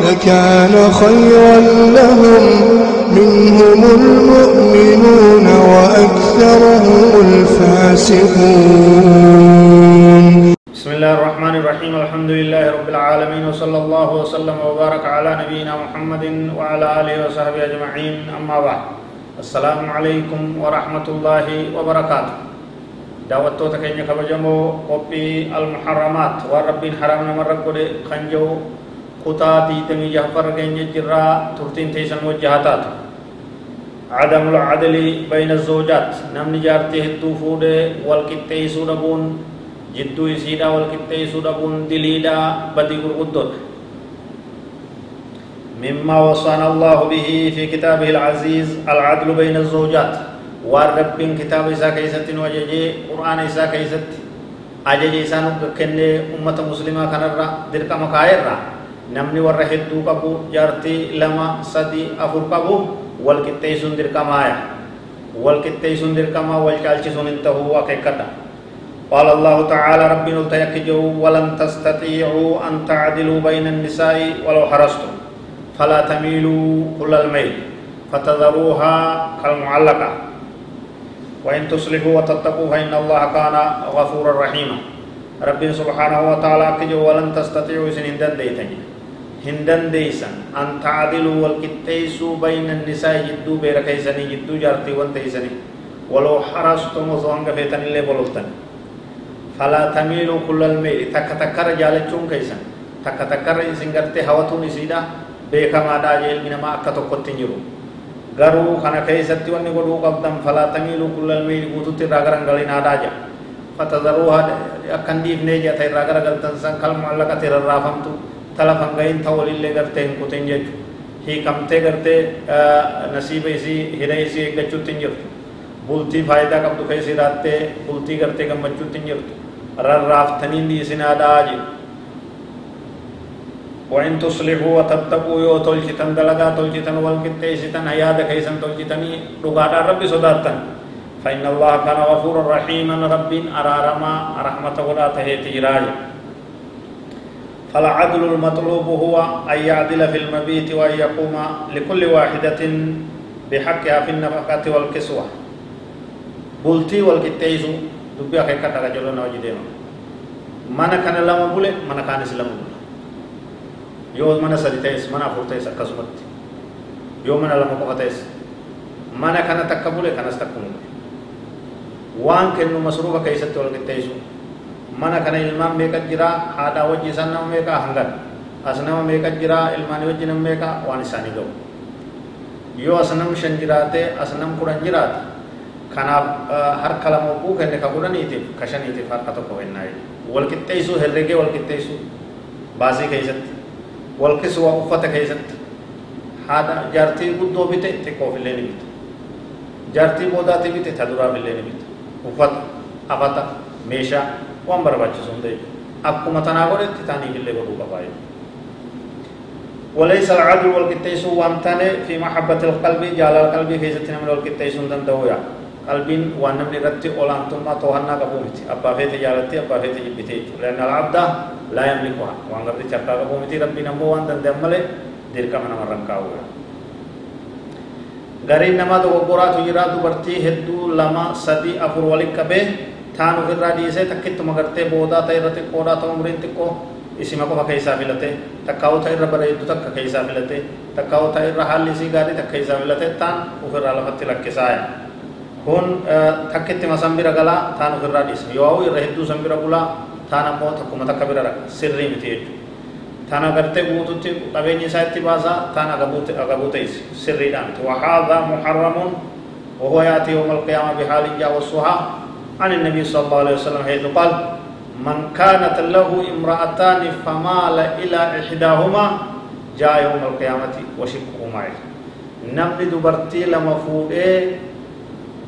لكان خيرا لهم. منهم المؤمنون وأكثرهم الفاسقون. بسم الله الرحمن الرحيم. الحمد لله رب العالمين. وصلى الله وسلم وبارك على نبينا محمد وعلى آله وصحبه أجمعين. أما بعد السلام عليكم ورحمة الله وبركاته. دعوتو تكيني كبجمو قبي المحرمات وربين حرامنا مرقود خنجو kutaa diidamii jahfarra keenya jirraa turtiin teessan wajjahataatu عدم العدل بين الزوجات. نمني جارتي هدو فودي والكتيسو دبون جدو يسيدا والكتيسو دبون دليدا بدي قرقدود مما وصانا الله به في كتابه العزيز العدل بين الزوجات. والرب كتاب إسا كيست وججي قرآن إسا كيست. أججي إسا نككن أمة مسلمة كان درك مكاير namni warra hedduu qabu jaartii lama sadi afur qabu wal qixxeessuun dirqamaaya wal qixxeessuun dirqamaa wal caalchisuun hin tahuu akeekkadha قال الله تعالى رب نلتيكجوا ولن تستطيعوا أن تعدلوا بين النساء ولو حرصتم فلا تميلوا كل الميل فتذروها كالمعلقة وإن تصلحوا وتتقوا فإن الله كان غفورا رحيما رب سبحانه وتعالى كجوا ولن تستطيعوا سنين ديتني هندن ديسن أن تعدلوا والكتيسوا بين النساء جدو بير كيسني جدو جارتي وانتيسني ولو حرصتم وزوانك فيتن اللي بلوتن فلا تميلوا كل الميل تك تكر جالچون كيسن تك تكر سنگرتي هوتون سيدا بيكما دا جيل من ما أكتو قتن جرو keessatti wanni godhuu qabdan falaa tamiiluu kullal miili guututti irraa garagalin aadaa jedha fatadaruuha akkan dhiifnee jedha irraa garagaltan san kalma allaqate rarraafamtu talafan gahin ta walillee gartee hin kutin jechu hiikamtee gartee nasiiba isii hidha isii eeggachuutti hin jirtu bultii faayidaa qabdu keessa hidhaattee bultii gartee gammachuutti hin jirtu rarraaftanii dhiisin aadaa jedhu وإن تصلحوا وتتقوا يو تلجتن دلغا تلجتن والقتيستن هيادا كيسن تلجتني رقادا ربي صداتن فإن الله كان غفورا رحيما رب أرارما رحمة ولا تهيتي راجع فالعدل المطلوب هو أن يعدل في المبيت وأن يقوم لكل واحدة بحقها في النفقة والكسوة. بلتي والكتيزو دبيا خيكا تغجلون وجدين ما كان لما بولي ما كان سلم بولي. يوز ما سريتيس ما نفرتيس أكسمت يوز ما لما بغتيس ما كان تكبولي كان استكمولي وان كنو مصروفة كيستي والكتيزو. Mana kana ilmaan meeqa jira haadhaa wajji isaan nama meeqa hangan as nama meeqa jira ilmaanii wajji nama meeqa waan isaanii ga'u yoo as nam shan jiraate as nam kudhan jiraate kanaaf harka lama oguu kenne ka kudhaniitiif ka shaniitiif harka tokko kennaa wal qixxeessuu herregee wal qixxeessuu baasii keessatti wal kiswa uffata keessatti haadha jaartii guddoo bite xiqqoof illee ni bite jaartii boodaatii bite ta duraaf illee ni bite uffata afata meeshaa waan barbaachisu hunda jechuudha akkuma tanaa godhetti taaniif illee godhuu qabaa وليس العدل والقتيس وانتني في محبة القلب جال القلب كي ستنا من والقتيس دندويا قلب وانم نرتي اولان ثم توهنا قبومتي ابا فيت جالتي ابا فيت جبتي لأن العبد لا يملكها وان قد چرتا قبومتي ربي نمو وان دندمله ديركا من مرن كاويا غرين نما دو غورا تجرا دبرتي هدو لما سدي افر ولك به gartee boodaa ta'e irra xiqqoodhaa ta'u umriin xiqqoo isima qofa keessaa filate takkaa'uta irra bareeddu takka keessaa filate takkaa'uta irra haalli isii gaarii takka keessaa filate taan ofirraa lafatti lakkisaaya kun takkittima san bira galaa taan ofirraa dhiisa yoo irra hedduu san bira bulaa taan ammoo takkuma takka bira raqa sirrii miti jechuudha taan agartee guututti qabeenyi isaa itti baasaa taan agabuu ta'is sirriidha miti وهذا محرم وهو يأتي يوم القيامة بحال جاوزها عن النبي صلى الله عليه وسلم حيث قال من كانت له امرأتان فمال إلى إحداهما جاء يوم القيامة وشقهما إليه نمد دبرتي لما فوق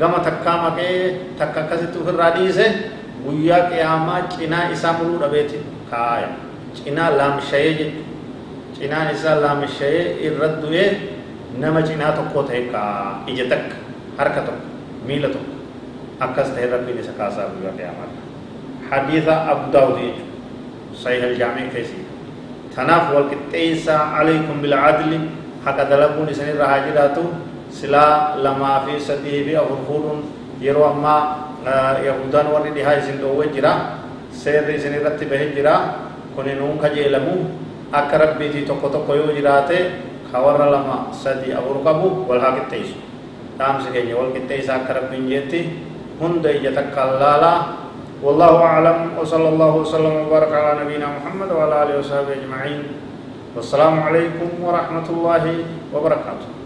قام تكاما كي تكا كسيتو في الرديسة ويا قيامة كنا إسامو ربيتي. كايا كنا لام شيء. جد كنا إسا لام شيء. إرد دوية نمج إنا تقوته. كا. إجتك. حركتك. ميلتك. Akkas ta'e rabbiin isa kaasaa guyyaa qiyaamaa hadiisa abu daawud jechu sahih aljaamii keessi tanaaf walqixxeeysaa alaykum bilcadli haqa dalaguun isinirra haa jiraatu silaa lamaa fi sadii fi afur fuudhuun yeroo ammaa yahudaan warri dhihaa isin dhoowwe jira seerri isin irratti bahe jira kuni nuun kajeelamu akka rabbiitii tokko tokko yoo jiraate ka warra lama sadii afur qabu wal haa qixxeeysu dhaamsi keenya wal qixxeeysa akka rabbiin jeetti ija takka laalaa والله أعلم وصلى الله وسلم وبارك على نبينا محمد وعلى آله وصحبه أجمعين والسلام عليكم ورحمة الله وبركاته